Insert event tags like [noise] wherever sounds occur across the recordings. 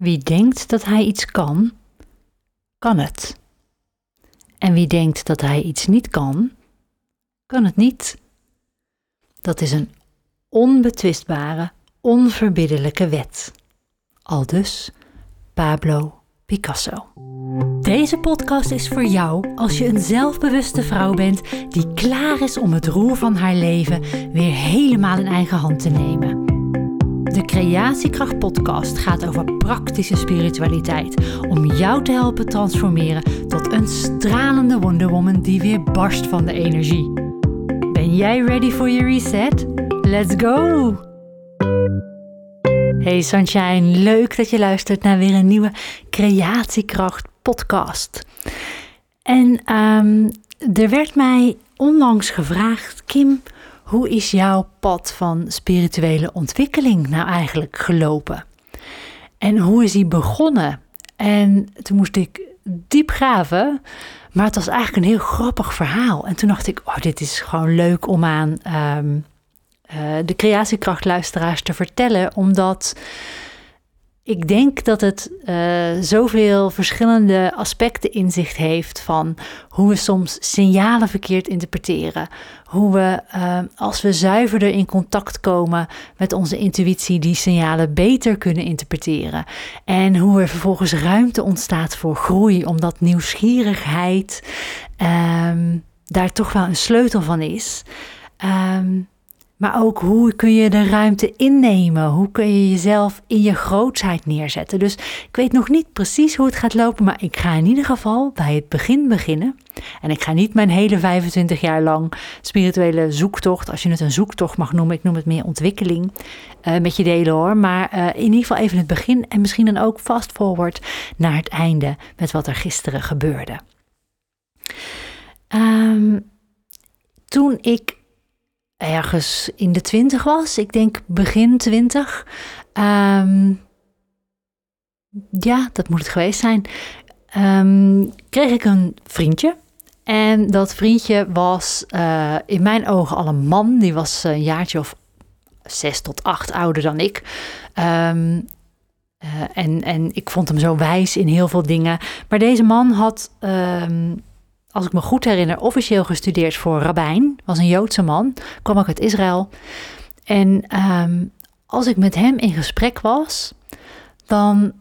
Wie denkt dat hij iets kan, kan het. En wie denkt dat hij iets niet kan, kan het niet. Dat is een onbetwistbare, onverbiddelijke wet. Aldus Pablo Picasso. Deze podcast is voor jou als je een zelfbewuste vrouw bent die klaar is om het roer van haar leven weer helemaal in eigen hand te nemen. De Creatiekracht Podcast gaat over praktische spiritualiteit om jou te helpen transformeren tot een stralende Wonder Woman die weer barst van de energie. Ben jij ready for your reset? Let's go! Hey Sunshine, leuk dat je luistert naar weer een nieuwe Creatiekracht podcast. En ehm, er werd mij onlangs gevraagd, Kim, hoe is jouw pad van spirituele ontwikkeling nou eigenlijk gelopen? En hoe is die begonnen? En toen moest ik diep graven, maar het was eigenlijk een heel grappig verhaal. En toen dacht ik, oh, dit is gewoon leuk om aan ehm, uh, de creatiekrachtluisteraars te vertellen, omdat ik denk dat het uh, zoveel verschillende aspecten in zich heeft van hoe we soms signalen verkeerd interpreteren. Hoe we, uh, als we zuiverder in contact komen met onze intuïtie, die signalen beter kunnen interpreteren. En hoe er vervolgens ruimte ontstaat voor groei, omdat nieuwsgierigheid um, daar toch wel een sleutel van is. Um, maar ook hoe kun je de ruimte innemen? Hoe kun je jezelf in je grootsheid neerzetten? Dus ik weet nog niet precies hoe het gaat lopen, maar ik ga in ieder geval bij het begin beginnen. En ik ga niet mijn hele 25 jaar lang spirituele zoektocht, als je het een zoektocht mag noemen, ik noem het meer ontwikkeling, uh, met je delen hoor. Maar uh, in ieder geval even het begin en misschien dan ook fast forward naar het einde met wat er gisteren gebeurde. Um, toen ik ergens in de twintig was. Ik denk begin twintig. Um, ja, dat moet het geweest zijn. Um, kreeg ik een vriendje. En dat vriendje was uh, in mijn ogen al een man. Die was een jaartje of zes tot acht ouder dan ik. Um, uh, en, en ik vond hem zo wijs in heel veel dingen. Maar deze man had als ik me goed herinner, officieel gestudeerd voor rabbijn. Was een Joodse man, kwam ook uit Israël. En ehm, als ik met hem in gesprek was, dan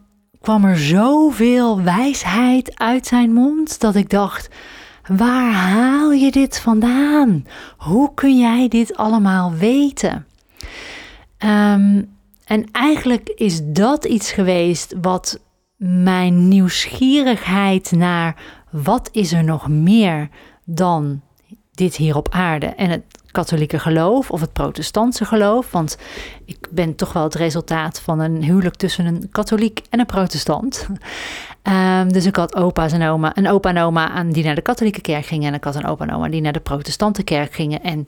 kwam er zoveel wijsheid uit zijn mond dat ik dacht: waar haal je dit vandaan? Hoe kun jij dit allemaal weten? Um, en eigenlijk is dat iets geweest wat mijn nieuwsgierigheid naar wat is er nog meer dan dit hier op aarde en het katholieke geloof of het protestantse geloof. Want ik ben toch wel het resultaat van een huwelijk tussen een katholiek en een protestant. Um, [laughs] dus ik had opa's en oma, een opa en oma die naar de katholieke kerk gingen. En ik had een opa en oma die naar de protestante kerk gingen. En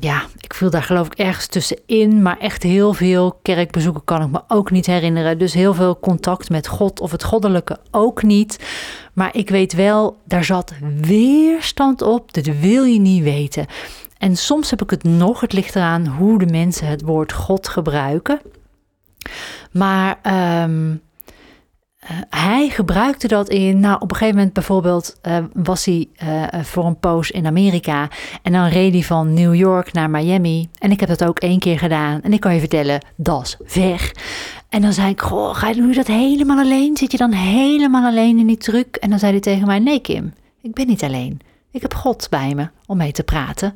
ja, ik viel daar geloof ik ergens tussenin. Maar echt heel veel kerkbezoeken kan ik me ook niet herinneren. Dus heel veel contact met God of het goddelijke ook niet. Maar ik weet wel, daar zat weerstand op. Dat wil je niet weten. En soms heb ik het nog, het ligt eraan hoe de mensen het woord God gebruiken. Maar um, hij gebruikte dat in. Nou, op een gegeven moment bijvoorbeeld uh, was hij uh, voor een poos in Amerika. En dan reed hij van New York naar Miami. En ik heb dat ook één keer gedaan. En ik kan je vertellen, dat is ver. En dan zei ik, goh, ga je, doe dat helemaal alleen? Zit je dan helemaal alleen in die truck? En dan zei hij tegen mij, nee Kim, ik ben niet alleen. Ik heb God bij me om mee te praten.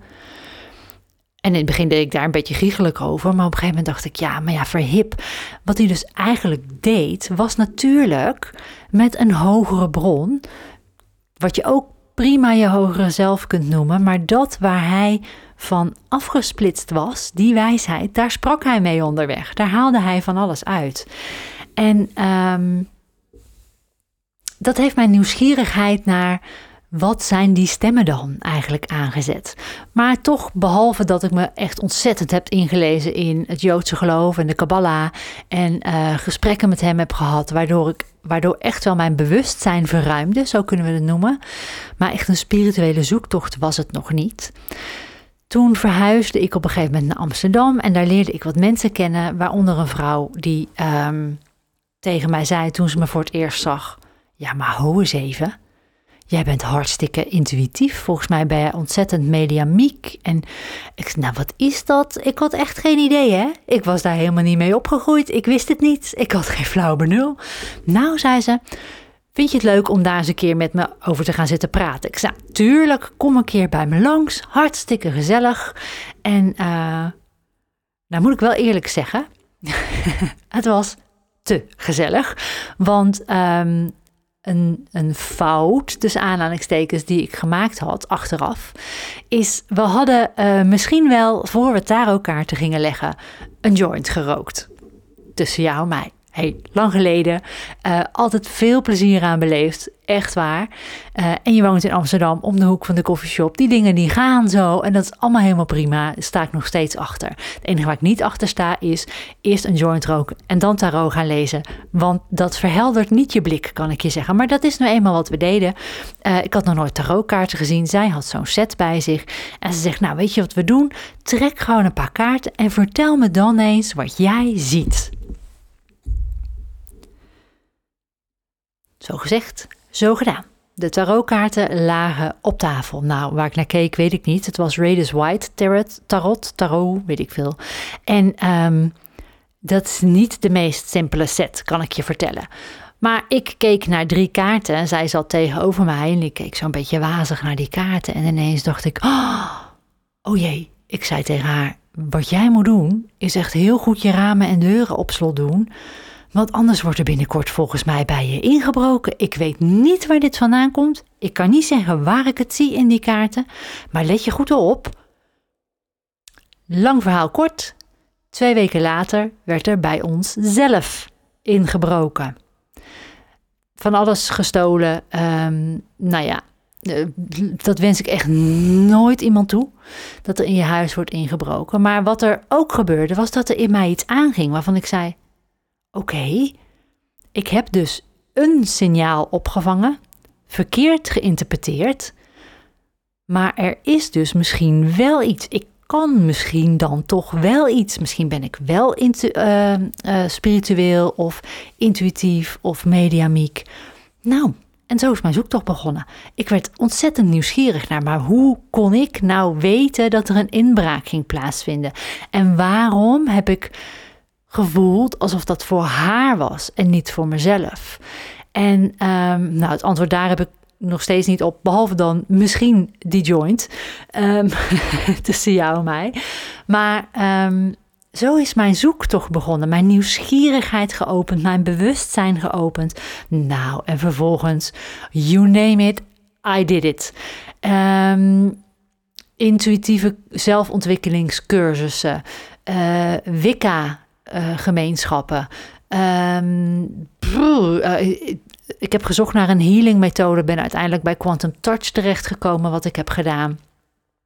En in het begin deed ik daar een beetje giechelijk over, maar op een gegeven moment dacht ik, ja, maar ja, verhip. Wat hij dus eigenlijk deed, was natuurlijk met een hogere bron, wat je ook prima je hogere zelf kunt noemen, maar dat waar hij van afgesplitst was, die wijsheid, daar sprak hij mee onderweg. Daar haalde hij van alles uit. En um, dat heeft mijn nieuwsgierigheid naar wat zijn die stemmen dan eigenlijk aangezet? Maar toch, behalve dat ik me echt ontzettend heb ingelezen in het Joodse geloof en de Kabbalah en uh, gesprekken met hem heb gehad, waardoor ik waardoor echt wel mijn bewustzijn verruimde, zo kunnen we het noemen. Maar echt een spirituele zoektocht was het nog niet. Toen verhuisde ik op een gegeven moment naar Amsterdam en daar leerde ik wat mensen kennen, waaronder een vrouw die um, tegen mij zei toen ze me voor het eerst zag: Ja, maar ho eens even. Jij bent hartstikke intuïtief. Volgens mij ben je ontzettend mediamiek. En ik nou, wat is dat? Ik had echt geen idee, hè? Ik was daar helemaal niet mee opgegroeid. Ik wist het niet. Ik had geen flauw benul. Nou, zei ze, vind je het leuk om daar eens een keer met me over te gaan zitten praten? Ik zei, tuurlijk, kom een keer bij me langs. Hartstikke gezellig. En, uh, nou moet ik wel eerlijk zeggen, [laughs] het was te gezellig. Want um, een, een fout, dus aanhalingstekens, die ik gemaakt had achteraf, is we hadden uh, misschien wel, voor we tarotkaarten gingen leggen, een joint gerookt. Tussen jou en mij lang geleden. Uh, altijd veel plezier aan beleefd. Echt waar. Uh, en je woont in Amsterdam om de hoek van de koffieshop. Die dingen die gaan zo. En dat is allemaal helemaal prima. Sta ik nog steeds achter. Het enige waar ik niet achter sta is eerst een joint roken en dan tarot gaan lezen. Want dat verheldert niet je blik, kan ik je zeggen. Maar dat is nou eenmaal wat we deden. Uh, ik had nog nooit tarotkaarten gezien. Zij had zo'n set bij zich. En ze zegt, nou weet je wat we doen? Trek gewoon een paar kaarten en vertel me dan eens wat jij ziet. Zo gezegd, zo gedaan. De tarotkaarten lagen op tafel. Nou, waar ik naar keek, weet ik niet. Het was Raiders White Tarot, Tarot, Tarot, weet ik veel. En um, dat is niet de meest simpele set, kan ik je vertellen. Maar ik keek naar drie kaarten en zij zat tegenover mij en ik keek zo'n beetje wazig naar die kaarten. En ineens dacht ik, oh, oh jee, ik zei tegen haar, wat jij moet doen is echt heel goed je ramen en deuren op slot doen. Want anders wordt er binnenkort volgens mij bij je ingebroken. Ik weet niet waar dit vandaan komt. Ik kan niet zeggen waar ik het zie in die kaarten. Maar let je goed op. Lang verhaal kort. Twee weken later werd er bij ons zelf ingebroken. Van alles gestolen. Um, nou ja, eh, dat wens ik echt nooit iemand toe. Dat er in je huis wordt ingebroken. Maar wat er ook gebeurde, was dat er in mij iets aanging waarvan ik zei: Oké, ik heb dus een signaal opgevangen, verkeerd geïnterpreteerd, maar er is dus misschien wel iets. Ik kan misschien dan toch wel iets. Misschien ben ik wel uh, uh, spiritueel of intuïtief of mediamiek. Nou, en zo is mijn zoektocht begonnen. Ik werd ontzettend nieuwsgierig naar, maar hoe kon ik nou weten dat er een inbraak ging plaatsvinden? En waarom heb ik gevoeld alsof dat voor haar was en niet voor mezelf. En um, nou, het antwoord daar heb ik nog steeds niet op, behalve dan misschien die joint um, [laughs] tussen jou en mij. Maar um, zo is mijn zoektocht begonnen, mijn nieuwsgierigheid geopend, mijn bewustzijn geopend. Nou, en vervolgens, you name it, I did it. Intuïtieve zelfontwikkelingscursussen, uh, Wicca uh, gemeenschappen. Um, ik heb gezocht naar een healing methode, ben uiteindelijk bij Quantum Touch terechtgekomen, wat ik heb gedaan.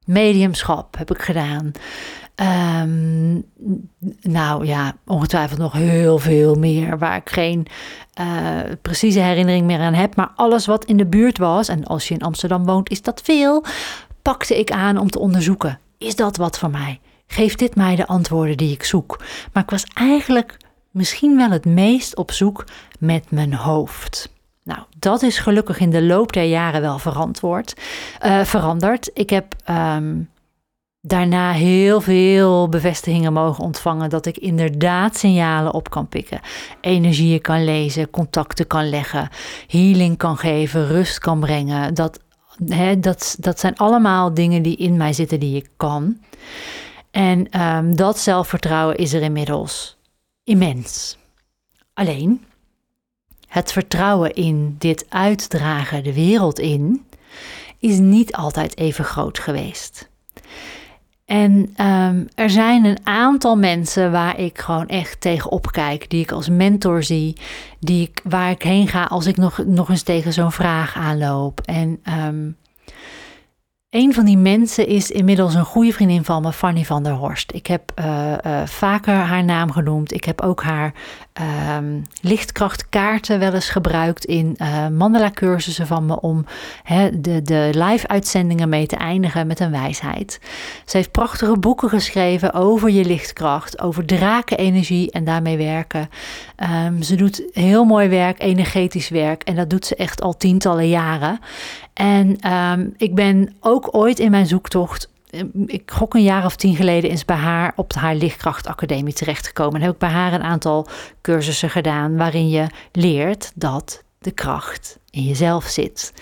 Mediumschap heb ik gedaan. Um, nou ja, ongetwijfeld nog heel veel meer, waar ik geen uh, precieze herinnering meer aan heb. Maar alles wat in de buurt was, en als je in Amsterdam woont, is dat veel, pakte ik aan om te onderzoeken. Is dat wat voor mij? Geeft dit mij de antwoorden die ik zoek. Maar ik was eigenlijk misschien wel het meest op zoek met mijn hoofd. Nou, dat is gelukkig in de loop der jaren wel verantwoord, uh, veranderd. Ik heb um, daarna heel veel bevestigingen mogen ontvangen dat ik inderdaad signalen op kan pikken. Energieën kan lezen, contacten kan leggen, healing kan geven, rust kan brengen. Dat, hè, dat, dat zijn allemaal dingen die in mij zitten die ik kan. En um, dat zelfvertrouwen is er inmiddels immens. Alleen, het vertrouwen in dit uitdragen de wereld in is niet altijd even groot geweest. En um, er zijn een aantal mensen waar ik gewoon echt tegenop kijk, die ik als mentor zie, die ik, waar ik heen ga als ik nog, nog eens tegen zo'n vraag aanloop. En um, een van die mensen is inmiddels een goede vriendin van me, Fanny van der Horst. Ik heb uh, uh, vaker haar naam genoemd. Ik heb ook haar um, lichtkrachtkaarten wel eens gebruikt in uh, mandala-cursussen van me om de, de live-uitzendingen mee te eindigen met een wijsheid. Ze heeft prachtige boeken geschreven over je lichtkracht, over drakenenergie en daarmee werken. Ehm, ze doet heel mooi werk, energetisch werk. En dat doet ze echt al tientallen jaren. En ehm, ik ben ook ooit in mijn zoektocht Ehm, ik gok een jaar of tien geleden is bij haar op haar lichtkrachtacademie terechtgekomen. En heb ik bij haar een aantal cursussen gedaan waarin je leert dat de kracht in jezelf zit.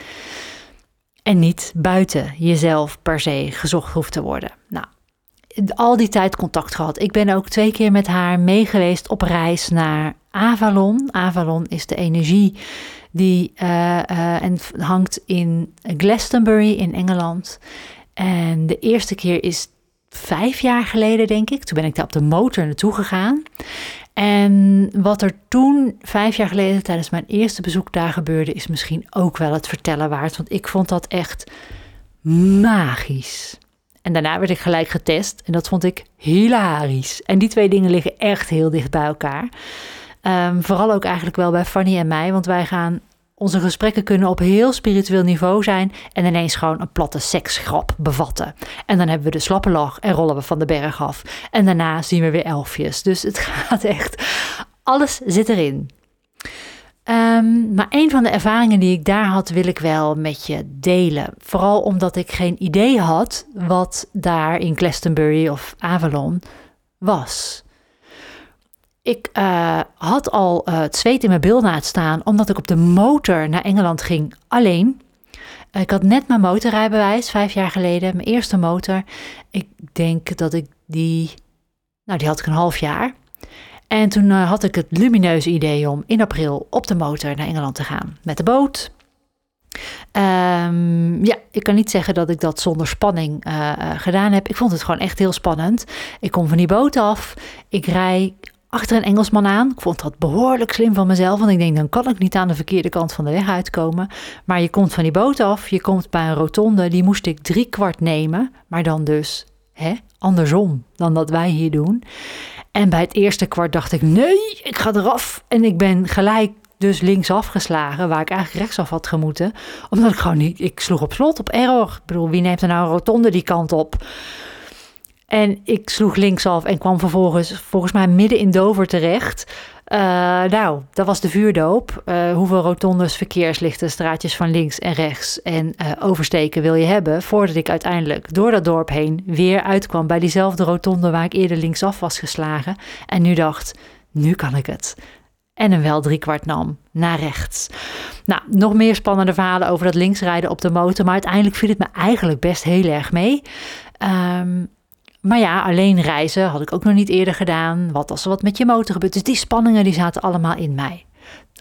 En niet buiten jezelf per se gezocht hoeft te worden. Nou, al die tijd contact gehad. Ik ben ook twee keer met haar meegeweest op reis naar Avalon. Avalon is de energie die uh, en hangt in Glastonbury in Engeland. En de eerste keer is vijf jaar geleden, denk ik. Toen ben ik daar op de motor naartoe gegaan. En wat er toen, vijf jaar geleden, tijdens mijn eerste bezoek daar gebeurde, is misschien ook wel het vertellen waard. Want ik vond dat echt magisch. En daarna werd ik gelijk getest en dat vond ik hilarisch. En die twee dingen liggen echt heel dicht bij elkaar. Ehm, vooral ook eigenlijk wel bij Fanny en mij, want wij gaan onze gesprekken kunnen op heel spiritueel niveau zijn en ineens gewoon een platte seksgrap bevatten. En dan hebben we de slappe lach en rollen we van de berg af. En daarna zien we weer elfjes. Dus het [laughs] gaat echt, alles zit erin. Um, maar een van de ervaringen die ik daar had, wil ik wel met je delen. Vooral omdat ik geen idee had wat daar in Glastonbury of Avalon was. Ik uh, had al uh, het zweet in mijn bilnaad staan, omdat ik op de motor naar Engeland ging alleen. ik had net mijn motorrijbewijs, vijf jaar geleden, mijn eerste motor. Ik denk dat ik die, nou die had ik een half jaar. En toen uh, had ik het lumineuze idee om in april op de motor naar Engeland te gaan. Met de boot. Um, ja, ik kan niet zeggen dat ik dat zonder spanning gedaan heb. Ik vond het gewoon echt heel spannend. Ik kom van die boot af. Ik rij achter een Engelsman aan. Ik vond dat behoorlijk slim van mezelf, want ik denk dan kan ik niet aan de verkeerde kant van de weg uitkomen. Maar je komt van die boot af, je komt bij een rotonde, die moest ik drie kwart nemen, maar dan dus hè, andersom dan dat wij hier doen. En bij het eerste kwart dacht ik, nee, ik ga eraf. En ik ben gelijk dus linksaf geslagen, waar ik eigenlijk rechtsaf had gemoeten. Omdat ik gewoon niet, ik sloeg op slot, op error. Ik bedoel, wie neemt er nou een rotonde die kant op? En ik sloeg linksaf en kwam vervolgens volgens mij midden in Dover terecht. Uh, nou, dat was de vuurdoop. Uh, hoeveel rotondes, verkeerslichten, straatjes van links en rechts en uh, oversteken wil je hebben... voordat ik uiteindelijk door dat dorp heen weer uitkwam... bij diezelfde rotonde waar ik eerder linksaf was geslagen. En nu dacht, nu kan ik het. En een wel driekwart nam naar rechts. Nou, nog meer spannende verhalen over dat linksrijden op de motor... maar uiteindelijk viel het me eigenlijk best heel erg mee... Um, maar ja, alleen reizen had ik ook nog niet eerder gedaan. Wat als er wat met je motor gebeurt. Dus die spanningen die zaten allemaal in mij.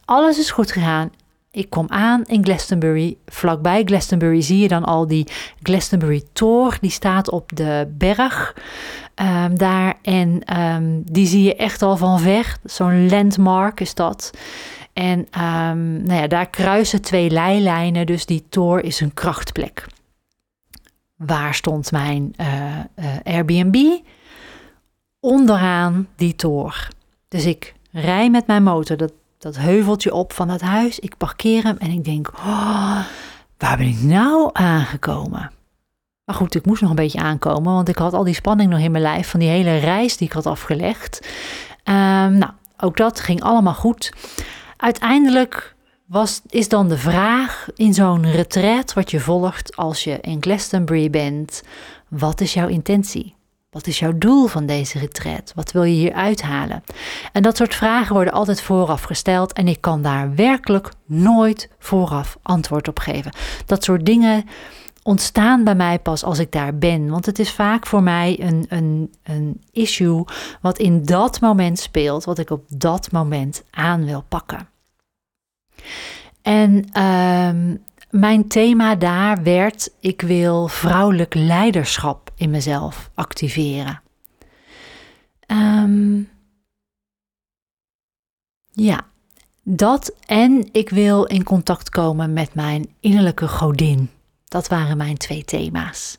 Alles is goed gegaan. Ik kom aan in Glastonbury. Vlakbij Glastonbury zie je dan al die Glastonbury Tor. Die staat op de berg um, daar. En um, die zie je echt al van ver. Zo'n landmark is dat. En um, nou ja, daar kruisen twee leilijnen. Dus die Tor is een krachtplek. Waar stond mijn uh, uh, Airbnb? Onderaan die toor. Dus ik rij met mijn motor dat, dat heuveltje op van het huis. Ik parkeer hem en ik denk, oh, waar ben ik nou aangekomen? Maar goed, ik moest nog een beetje aankomen, want ik had al die spanning nog in mijn lijf van die hele reis die ik had afgelegd. Um, nou, ook dat ging allemaal goed. Uiteindelijk is dan de vraag in zo'n retreat wat je volgt als je in Glastonbury bent: wat is jouw intentie? Wat is jouw doel van deze retreat? Wat wil je hier uithalen? En dat soort vragen worden altijd vooraf gesteld en ik kan daar werkelijk nooit vooraf antwoord op geven. Dat soort dingen ontstaan bij mij pas als ik daar ben. Want het is vaak voor mij een, een, een issue wat in dat moment speelt, wat ik op dat moment aan wil pakken. En um, mijn thema daar werd: ik wil vrouwelijk leiderschap in mezelf activeren. Um, ja, dat en ik wil in contact komen met mijn innerlijke godin. Dat waren mijn twee thema's.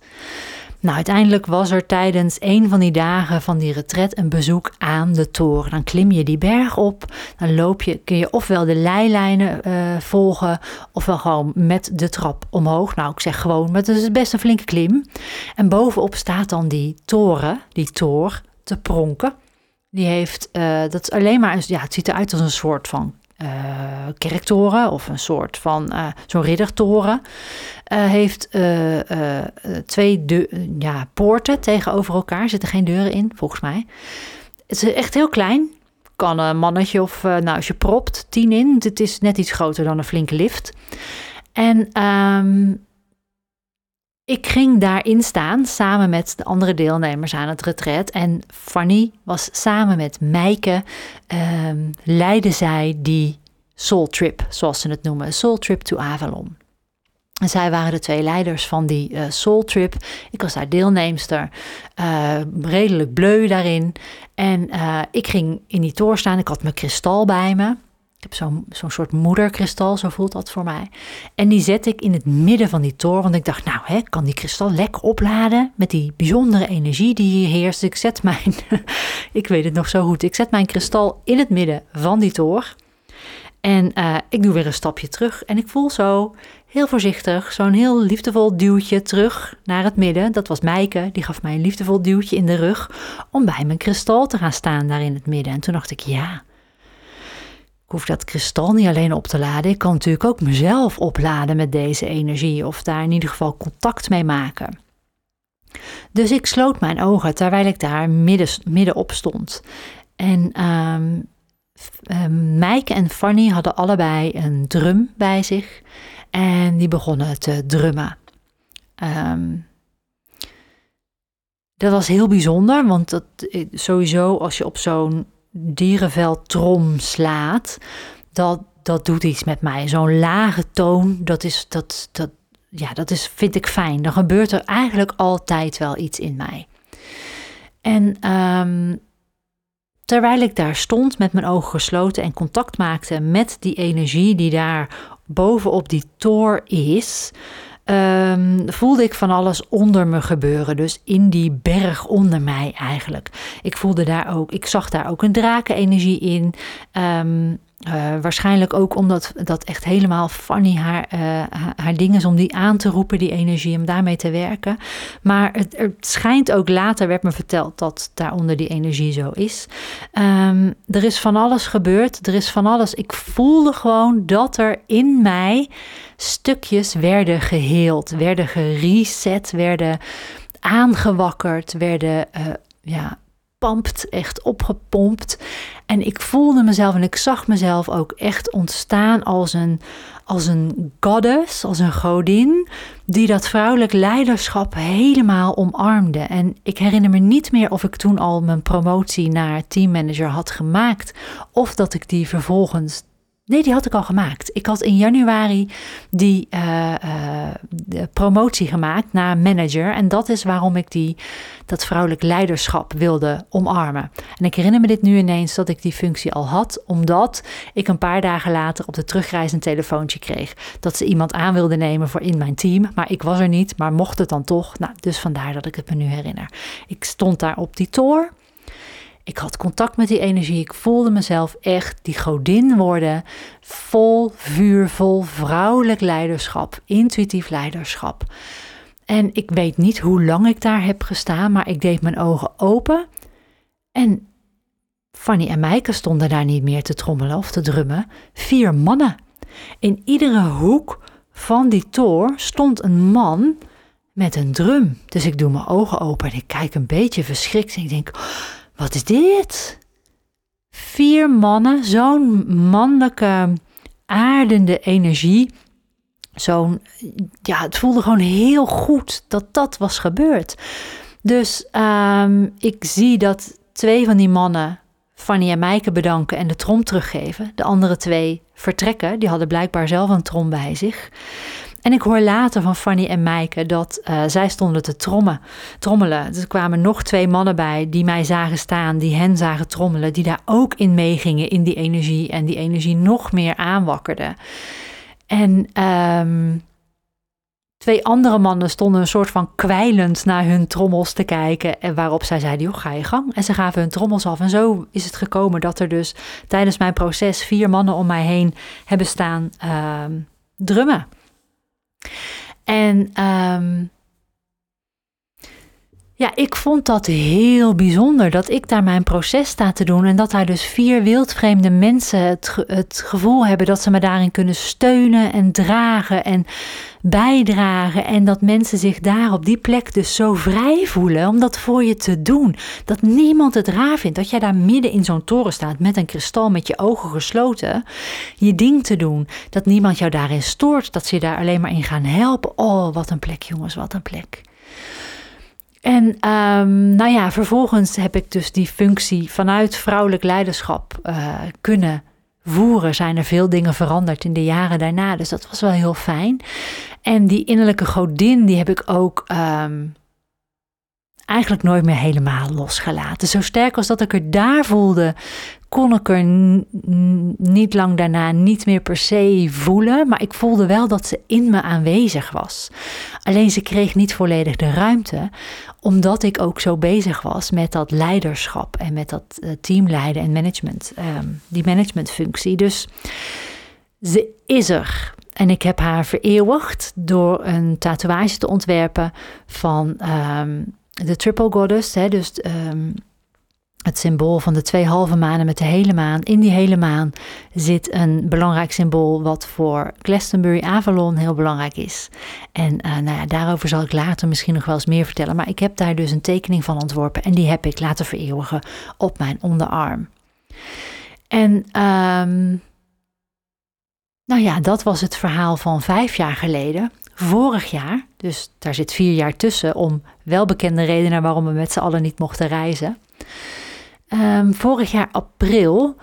Nou, uiteindelijk was er tijdens een van die dagen van die retret een bezoek aan de toren. Dan klim je die berg op, dan loop je, kun je ofwel de leilijnen uh, volgen, ofwel gewoon met de trap omhoog. Nou, ik zeg gewoon, maar het is best een flinke klim. En bovenop staat dan die toren, die toor, te pronken. Die heeft, uh, dat is alleen maar, ja, het ziet eruit als een soort van uh, kerktoren of een soort van uh, zo'n riddertoren. heeft twee ja, poorten tegenover elkaar, zitten geen deuren in, volgens mij. Het is echt heel klein. Kan een mannetje of, nou, als je propt, tien in. Het is net iets groter dan een flinke lift. En um, ik ging daarin staan samen met de andere deelnemers aan het retreat. En Fanny was samen met Meike, um, leidde zij die Soul Trip, zoals ze het noemen. Soul Trip to Avalon. En zij waren de twee leiders van die uh, Soul Trip. Ik was daar deelnemster, uh, redelijk bleu daarin. En uh, ik ging in die toren staan. Ik had mijn kristal bij me. Ik heb zo'n soort moederkristal, zo voelt dat voor mij. En die zet ik in het midden van die toren. Want ik dacht, nou, hè, kan die kristal lekker opladen met die bijzondere energie die hier heerst. Ik zet mijn, [laughs] ik weet het nog zo goed, ik zet mijn kristal in het midden van die toren. En uh, ik doe weer een stapje terug. En ik voel zo heel voorzichtig zo'n heel liefdevol duwtje terug naar het midden. Dat was Meike, die gaf mij een liefdevol duwtje in de rug om bij mijn kristal te gaan staan daar in het midden. En toen dacht ik, ja, ik hoef dat kristal niet alleen op te laden. Ik kan natuurlijk ook mezelf opladen met deze energie of daar in ieder geval contact mee maken. Dus ik sloot mijn ogen terwijl ik daar midden, middenop stond. En um, Mijke en Fanny hadden allebei een drum bij zich en die begonnen te drummen. Um, dat was heel bijzonder, want dat, eh, sowieso als je op zo'n dierenveltrom slaat, dat, dat doet iets met mij. Zo'n lage toon, dat is, dat, dat, ja, dat is, vind ik fijn. Dan gebeurt er eigenlijk altijd wel iets in mij. En um, terwijl ik daar stond met mijn ogen gesloten en contact maakte met die energie die daar bovenop die toor is, um, voelde ik van alles onder me gebeuren. Dus in die berg onder mij eigenlijk. Ik voelde daar ook, ik zag daar ook een drakenenergie in. Um, uh, waarschijnlijk ook omdat dat echt helemaal funny haar, uh, haar ding is om die aan te roepen, die energie, om daarmee te werken. Maar het, het schijnt ook later, werd me verteld, dat daaronder die energie zo is. Um, er is van alles gebeurd, er is van alles. Ik voelde gewoon dat er in mij stukjes werden geheeld, werden gereset, werden aangewakkerd, werden uh, ja, gepampt, echt opgepompt. En ik voelde mezelf en ik zag mezelf ook echt ontstaan als een, als een goddess, als een godin, die dat vrouwelijk leiderschap helemaal omarmde. En ik herinner me niet meer of ik toen al mijn promotie naar teammanager had gemaakt, of dat ik die vervolgens Nee, die had ik al gemaakt. Ik had in januari die uh, uh, promotie gemaakt naar manager. En dat is waarom ik die, dat vrouwelijk leiderschap wilde omarmen. En ik herinner me dit nu ineens dat ik die functie al had, omdat ik een paar dagen later op de terugreis een telefoontje kreeg. Dat ze iemand aan wilde nemen voor in mijn team. Maar ik was er niet, maar mocht het dan toch. Nou, dus vandaar dat ik het me nu herinner. Ik stond daar op die tour. Ik had contact met die energie. Ik voelde mezelf echt die godin worden. Vol vuur, vol vrouwelijk leiderschap, intuïtief leiderschap. En ik weet niet hoe lang ik daar heb gestaan, maar ik deed mijn ogen open. En Fanny en Meike stonden daar niet meer te trommelen of te drummen. Vier mannen. In iedere hoek van die toor stond een man met een drum. Dus ik doe mijn ogen open en ik kijk een beetje verschrikt en ik denk wat is dit? Vier mannen, zo'n mannelijke aardende energie. Zo'n, ja, het voelde gewoon heel goed dat dat was gebeurd. Dus um, ik zie dat twee van die mannen Fanny en Meike bedanken en de trom teruggeven. De andere twee vertrekken. Die hadden blijkbaar zelf een trom bij zich. En ik hoor later van Fanny en Meike dat uh, zij stonden te trommen, trommelen. Er kwamen nog twee mannen bij die mij zagen staan, die hen zagen trommelen, die daar ook in meegingen in die energie en die energie nog meer aanwakkerden. En um, twee andere mannen stonden een soort van kwijlend naar hun trommels te kijken. En waarop zij zeiden, joh, ga je gang. En ze gaven hun trommels af. En zo is het gekomen dat er dus tijdens mijn proces vier mannen om mij heen hebben staan uh, drummen. En um, ja, ik vond dat heel bijzonder dat ik daar mijn proces sta te doen en dat daar dus vier wildvreemde mensen het, gevoel hebben dat ze me daarin kunnen steunen en dragen en bijdragen en dat mensen zich daar op die plek dus zo vrij voelen om dat voor je te doen. Dat niemand het raar vindt dat jij daar midden in zo'n toren staat met een kristal met je ogen gesloten, je ding te doen. Dat niemand jou daarin stoort, dat ze je daar alleen maar in gaan helpen. Oh, wat een plek jongens, wat een plek. En um, nou ja, vervolgens heb ik dus die functie vanuit vrouwelijk leiderschap uh, kunnen voeren. Zijn er veel dingen veranderd in de jaren daarna. Dus dat was wel heel fijn. En die innerlijke godin, die heb ik ook um, eigenlijk nooit meer helemaal losgelaten. Zo sterk als dat ik er daar voelde, kon ik er niet lang daarna niet meer per se voelen. Maar ik voelde wel dat ze in me aanwezig was. Alleen ze kreeg niet volledig de ruimte, omdat ik ook zo bezig was met dat leiderschap en met dat uh, teamleiden en management, um, die managementfunctie. Dus ze is er. En ik heb haar vereeuwigd door een tatoeage te ontwerpen van um, de Triple Goddess. Dus um, het symbool van de twee halve manen met de hele maan. In die hele maan zit een belangrijk symbool wat voor Glastonbury Avalon heel belangrijk is. En uh, nou ja, daarover zal ik later misschien nog wel eens meer vertellen. Maar ik heb daar dus een tekening van ontworpen en die heb ik laten vereeuwigen op mijn onderarm. En um, nou ja, dat was het verhaal van vijf jaar geleden. Vorig jaar, dus daar zit vier jaar tussen om welbekende redenen waarom we met z'n allen niet mochten reizen. Um, vorig jaar april.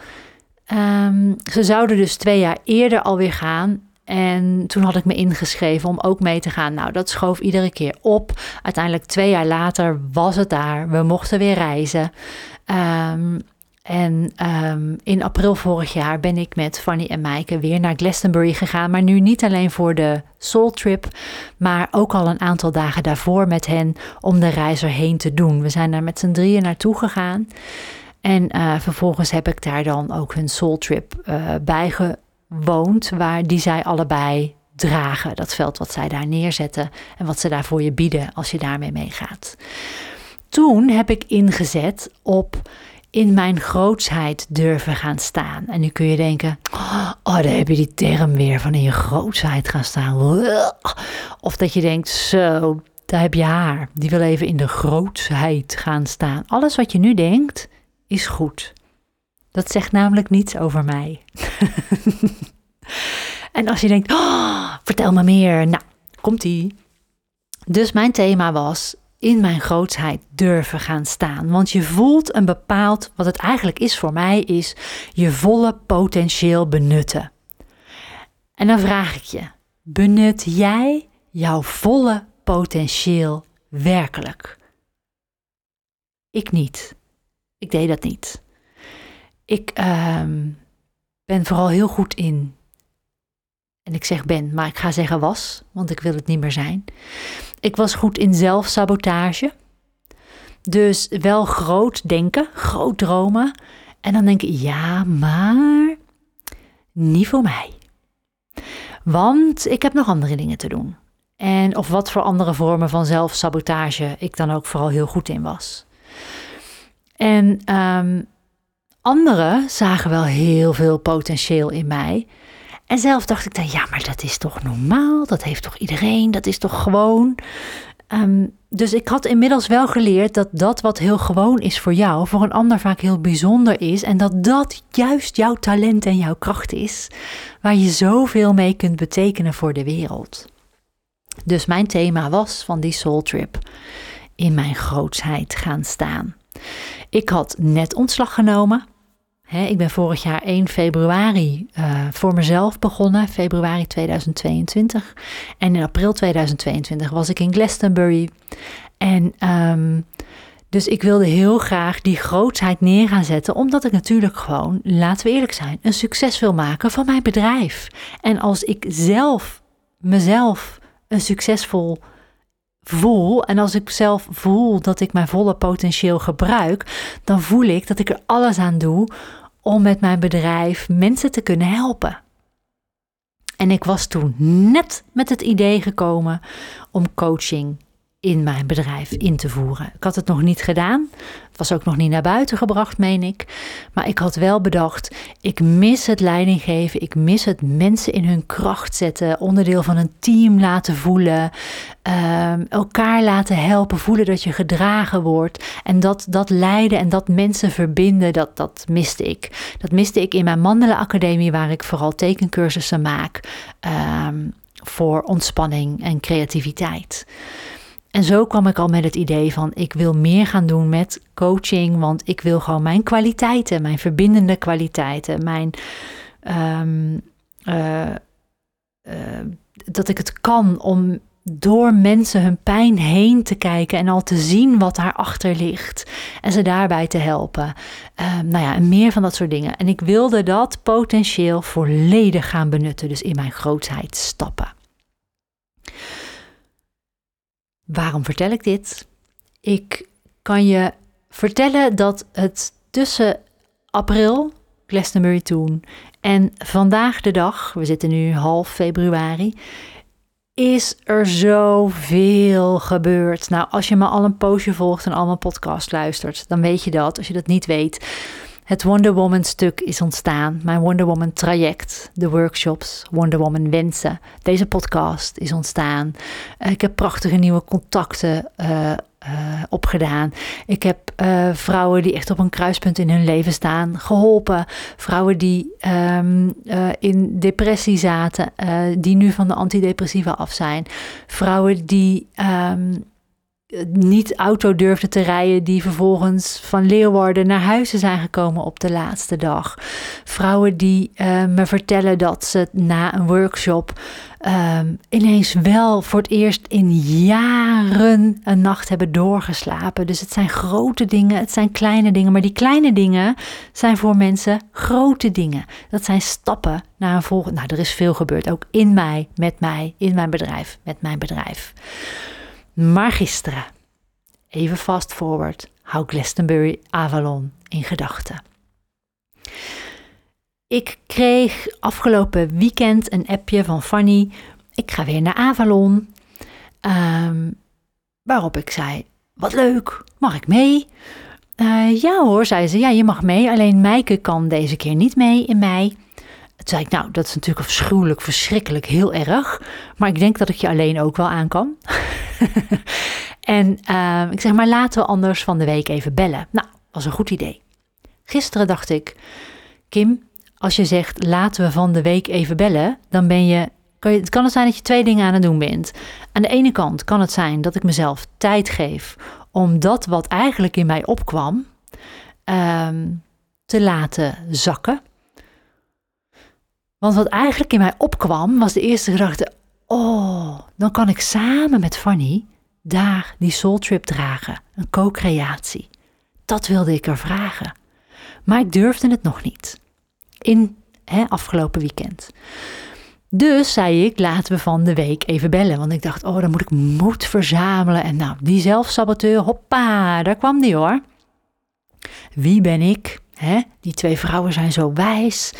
Um, ze zouden dus twee jaar eerder alweer gaan. En toen had ik me ingeschreven om ook mee te gaan. Nou, dat schoof iedere keer op. Uiteindelijk twee jaar later was het daar. We mochten weer reizen. Um, en um, in april vorig jaar ben ik met Fanny en Maaike weer naar Glastonbury gegaan. Maar nu niet alleen voor de Soul Trip, maar ook al een aantal dagen daarvoor met hen om de reis erheen te doen. We zijn daar met z'n drieën naartoe gegaan. En uh, vervolgens heb ik daar dan ook hun Soul Trip uh, bij gewoond, waar die zij allebei dragen. Dat veld wat zij daar neerzetten en wat ze daar voor je bieden als je daarmee meegaat. Toen heb ik ingezet op in mijn grootsheid durven gaan staan. En nu kun je denken, oh, daar heb je die term weer van in je grootsheid gaan staan. Of dat je denkt, zo, daar heb je haar. Die wil even in de grootsheid gaan staan. Alles wat je nu denkt, is goed. Dat zegt namelijk niets over mij. [laughs] en als je denkt, oh, vertel me meer. Nou, komt-ie. Dus mijn thema was in mijn grootsheid durven gaan staan. Want je voelt een bepaald, wat het eigenlijk is voor mij, is je volle potentieel benutten. En dan vraag ik je, benut jij jouw volle potentieel werkelijk? Ik niet. Ik deed dat niet. Ik uh, ben vooral heel goed in en ik zeg ben, maar ik ga zeggen was, want ik wil het niet meer zijn. Ik was goed in zelfsabotage. Dus wel groot denken, groot dromen. En dan denk ik, ja, maar niet voor mij. Want ik heb nog andere dingen te doen. En of wat voor andere vormen van zelfsabotage ik dan ook vooral heel goed in was. En um, anderen zagen wel heel veel potentieel in mij. En zelf dacht ik dan, ja, maar dat is toch normaal? Dat heeft toch iedereen? Dat is toch gewoon? Um, dus ik had inmiddels wel geleerd dat dat wat heel gewoon is voor jou, voor een ander vaak heel bijzonder is. En dat dat juist jouw talent en jouw kracht is, waar je zoveel mee kunt betekenen voor de wereld. Dus mijn thema was van die soul trip in mijn grootsheid gaan staan. Ik had net ontslag genomen ik ben vorig jaar 1 februari uh, voor mezelf begonnen, februari 2022. En in april 2022 was ik in Glastonbury. En um, dus ik wilde heel graag die grootsheid neer gaan zetten, omdat ik natuurlijk gewoon, laten we eerlijk zijn, een succes wil maken van mijn bedrijf. En als ik zelf mezelf een succesvol voel en als ik zelf voel dat ik mijn volle potentieel gebruik, dan voel ik dat ik er alles aan doe om met mijn bedrijf mensen te kunnen helpen. En ik was toen net met het idee gekomen om coaching in mijn bedrijf in te voeren. Ik had het nog niet gedaan. Het was ook nog niet naar buiten gebracht, meen ik. Maar ik had wel bedacht, ik mis het leidinggeven. Ik mis het mensen in hun kracht zetten. Onderdeel van een team laten voelen. Ehm, elkaar laten helpen. Voelen dat je gedragen wordt. En dat, dat leiden en dat mensen verbinden, dat, dat miste ik. Dat miste ik in mijn Mandelen Academie, waar ik vooral tekencursussen maak. Ehm, voor ontspanning en creativiteit. En zo kwam ik al met het idee van ik wil meer gaan doen met coaching, want ik wil gewoon mijn kwaliteiten, mijn verbindende kwaliteiten, mijn ehm, eh, eh, dat ik het kan om door mensen hun pijn heen te kijken en al te zien wat daarachter ligt en ze daarbij te helpen. Um, nou ja, en meer van dat soort dingen. En ik wilde dat potentieel volledig gaan benutten, dus in mijn grootheid stappen. Waarom vertel ik dit? Ik kan je vertellen dat het tussen april, Glastonbury toen, en vandaag de dag, we zitten nu half februari, is er zoveel gebeurd. Nou, als je me al een poosje volgt en al mijn podcast luistert, dan weet je dat. Als je dat niet weet, het Wonder Woman stuk is ontstaan. Mijn Wonder Woman traject, de workshops, Wonder Woman wensen. Deze podcast is ontstaan. Eh, ik heb prachtige nieuwe contacten uh, opgedaan. Ik heb vrouwen die echt op een kruispunt in hun leven staan geholpen. Vrouwen die um, in depressie zaten, die nu van de antidepressiva af zijn. Vrouwen die um, niet auto durfden te rijden, die vervolgens van Leeuwarden naar huizen zijn gekomen op de laatste dag. Vrouwen die uh, me vertellen dat ze na een workshop uh, ineens wel voor het eerst in jaren een nacht hebben doorgeslapen. Dus het zijn grote dingen, het zijn kleine dingen, maar die kleine dingen zijn voor mensen grote dingen. Dat zijn stappen naar een volgende. Nou, er is veel gebeurd, ook in mij, met mij, in mijn bedrijf, met mijn bedrijf. Maar gisteren, even fast forward, hou Glastonbury Avalon in gedachten. Ik kreeg afgelopen weekend een appje van Fanny. Ik ga weer naar Avalon. Um, waarop ik zei: Wat leuk, mag ik mee? Uh, ja hoor, zei ze. Ja, je mag mee. Alleen Meike kan deze keer niet mee in mei. Zei ik, nou, dat is natuurlijk afschuwelijk, verschrikkelijk, heel erg. Maar ik denk dat ik je alleen ook wel aan kan. [laughs] en uh, ik zeg, maar laten we anders van de week even bellen. Nou, was een goed idee. Gisteren dacht ik, Kim, als je zegt laten we van de week even bellen, dan ben je, kan het zijn dat je twee dingen aan het doen bent. Aan de ene kant kan het zijn dat ik mezelf tijd geef om dat wat eigenlijk in mij opkwam um, te laten zakken. Want wat eigenlijk in mij opkwam, was de eerste gedachte: oh, dan kan ik samen met Fanny daar die soul trip dragen, een co-creatie. Dat wilde ik er vragen. Maar ik durfde het nog niet. In hè, afgelopen weekend. Dus zei ik, laten we van de week even bellen. Want ik dacht, oh, dan moet ik moed verzamelen. En nou, die zelfsaboteur, hoppa, daar kwam die hoor. Wie ben ik? Die twee vrouwen zijn zo wijs.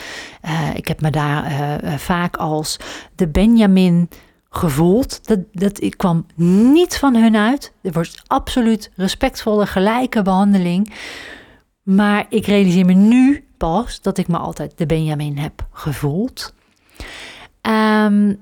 Uh, ik heb me daar uh, vaak als de Benjamin gevoeld. Dat, dat ik kwam niet van hun uit. Er wordt absoluut respectvolle, gelijke behandeling. Maar ik realiseer me nu pas dat ik me altijd de Benjamin heb gevoeld. Um,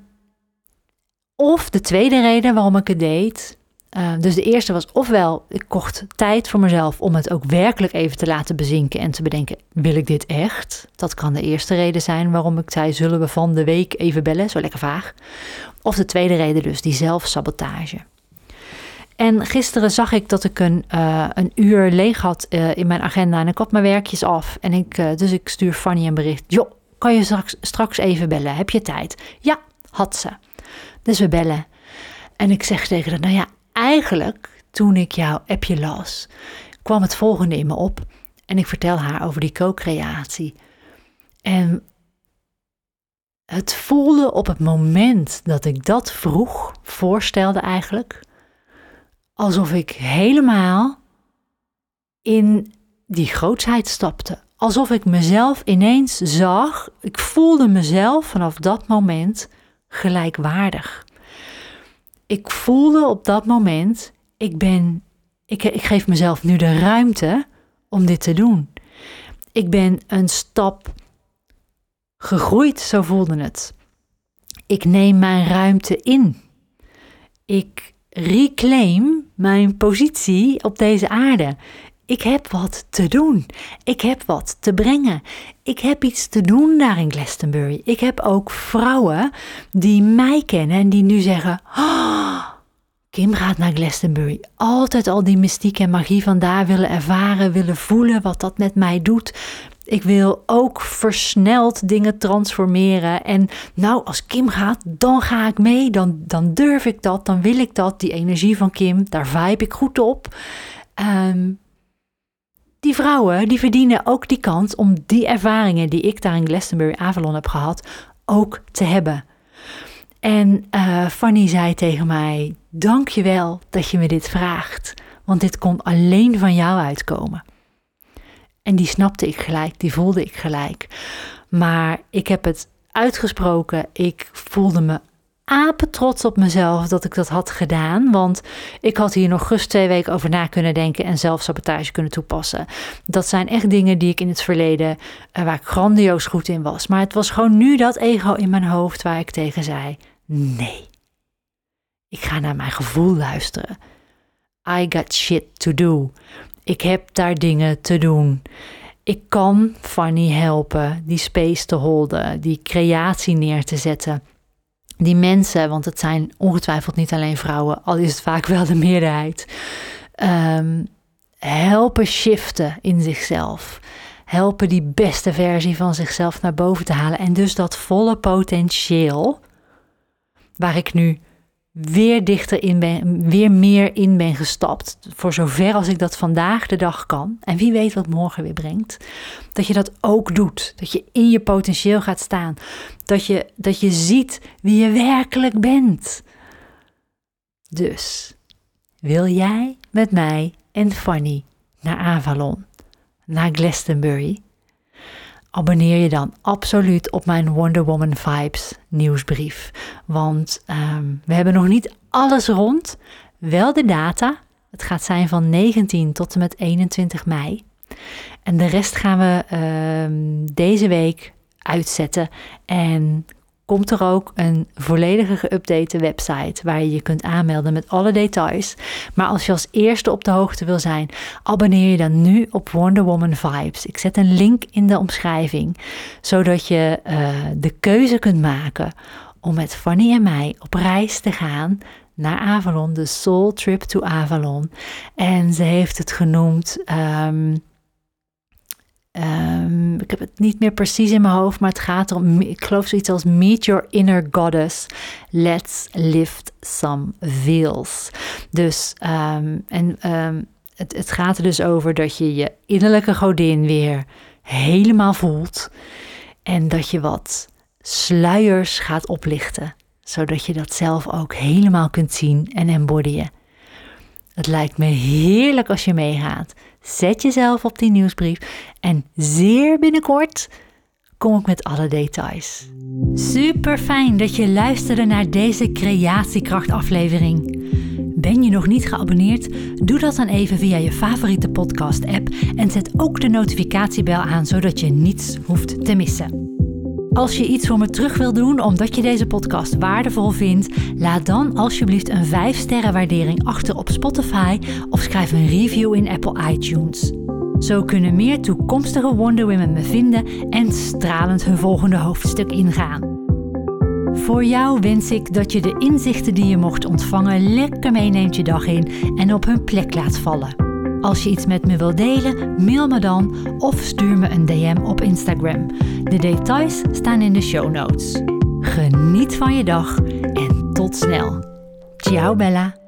of de tweede reden waarom ik het deed, uh, dus de eerste was ofwel, ik kocht tijd voor mezelf om het ook werkelijk even te laten bezinken en te bedenken, wil ik dit echt? Dat kan de eerste reden zijn waarom ik zei, zullen we van de week even bellen? Zo lekker vaag. Of de tweede reden dus, die zelfsabotage. En gisteren zag ik dat ik een, uh, een uur leeg had uh, in mijn agenda en ik had mijn werkjes af. En ik, dus ik stuur Fanny een bericht. Joh, kan je straks, straks even bellen? Heb je tijd? Ja, had ze. Dus we bellen. En ik zeg tegen haar, nou ja, eigenlijk, toen ik jouw appje las, kwam het volgende in me op. En ik vertel haar over die co-creatie. En het voelde op het moment dat ik dat vroeg, voorstelde eigenlijk, alsof ik helemaal in die grootsheid stapte. Alsof ik mezelf ineens zag. Ik voelde mezelf vanaf dat moment gelijkwaardig. Ik voelde op dat moment, ik ben, ik, ik geef mezelf nu de ruimte om dit te doen. Ik ben een stap gegroeid, zo voelde het. Ik neem mijn ruimte in. Ik reclaim mijn positie op deze aarde. Ik heb wat te doen. Ik heb wat te brengen. Ik heb iets te doen daar in Glastonbury. Ik heb ook vrouwen die mij kennen en die nu zeggen: oh, Kim gaat naar Glastonbury. Altijd al die mystiek en magie van daar willen ervaren, willen voelen wat dat met mij doet. Ik wil ook versneld dingen transformeren. En nou, als Kim gaat, dan ga ik mee. Dan, dan durf ik dat. Dan wil ik dat. Die energie van Kim, daar vibe ik goed op. Um, die vrouwen die verdienen ook die kans om die ervaringen die ik daar in Glastonbury Avalon heb gehad, ook te hebben. En uh, Fanny zei tegen mij: Dank je wel dat je me dit vraagt, want dit kon alleen van jou uitkomen. En die snapte ik gelijk, die voelde ik gelijk. Maar ik heb het uitgesproken, ik voelde me apen trots op mezelf dat ik dat had gedaan. Want ik had hier nog rust twee weken over na kunnen denken en zelf sabotage kunnen toepassen. Dat zijn echt dingen die ik in het verleden, uh, waar ik grandioos goed in was. Maar het was gewoon nu dat ego in mijn hoofd waar ik tegen zei: nee. Ik ga naar mijn gevoel luisteren. I got shit to do. Ik heb daar dingen te doen. Ik kan Fanny helpen die space te holden, die creatie neer te zetten die mensen, want het zijn ongetwijfeld niet alleen vrouwen, al is het vaak wel de meerderheid, ehm, helpen shiften in zichzelf. Helpen die beste versie van zichzelf naar boven te halen. En dus dat volle potentieel, waar ik nu weer dichter in ben, weer meer in ben gestapt. Voor zover als ik dat vandaag de dag kan. En wie weet wat morgen weer brengt. Dat je dat ook doet. Dat je in je potentieel gaat staan. Dat je, dat je ziet wie je werkelijk bent. Dus, wil jij met mij en Fanny naar Avalon, naar Glastonbury? Abonneer je dan absoluut op mijn Wonder Woman Vibes nieuwsbrief. Want um, we hebben nog niet alles rond, wel de data. Het gaat zijn van 19 tot en met 21 mei. En de rest gaan we um, deze week uitzetten. En komt er ook een volledige geüpdate website waar je je kunt aanmelden met alle details. Maar als je als eerste op de hoogte wil zijn, abonneer je dan nu op Wonder Woman Vibes. Ik zet een link in de omschrijving, zodat je uh, de keuze kunt maken om met Fanny en mij op reis te gaan naar Avalon, de Soul Trip to Avalon. En ze heeft het genoemd. Um, Um, ik heb het niet meer precies in mijn hoofd, maar het gaat om, ik geloof zoiets als Meet Your Inner Goddess, Let's Lift Some Veils. Dus, um, en um, het, het gaat er dus over dat je je innerlijke godin weer helemaal voelt en dat je wat sluiers gaat oplichten, zodat je dat zelf ook helemaal kunt zien en embodyen. Het lijkt me heerlijk als je meegaat. Zet jezelf op die nieuwsbrief en zeer binnenkort kom ik met alle details. Super fijn dat je luisterde naar deze Creatiekracht aflevering. Ben je nog niet geabonneerd? Doe dat dan even via je favoriete podcast app en zet ook de notificatiebel aan zodat je niets hoeft te missen. Als je iets voor me terug wil doen omdat je deze podcast waardevol vindt, laat dan alsjeblieft een 5-sterren waardering achter op Spotify of schrijf een review in Apple iTunes. Zo kunnen meer toekomstige Wonder Women me vinden en stralend hun volgende hoofdstuk ingaan. Voor jou wens ik dat je de inzichten die je mocht ontvangen lekker meeneemt je dag in en op hun plek laat vallen. Als je iets met me wilt delen, mail me dan of stuur me een DM op Instagram. De details staan in de show notes. Geniet van je dag en tot snel. Ciao Bella.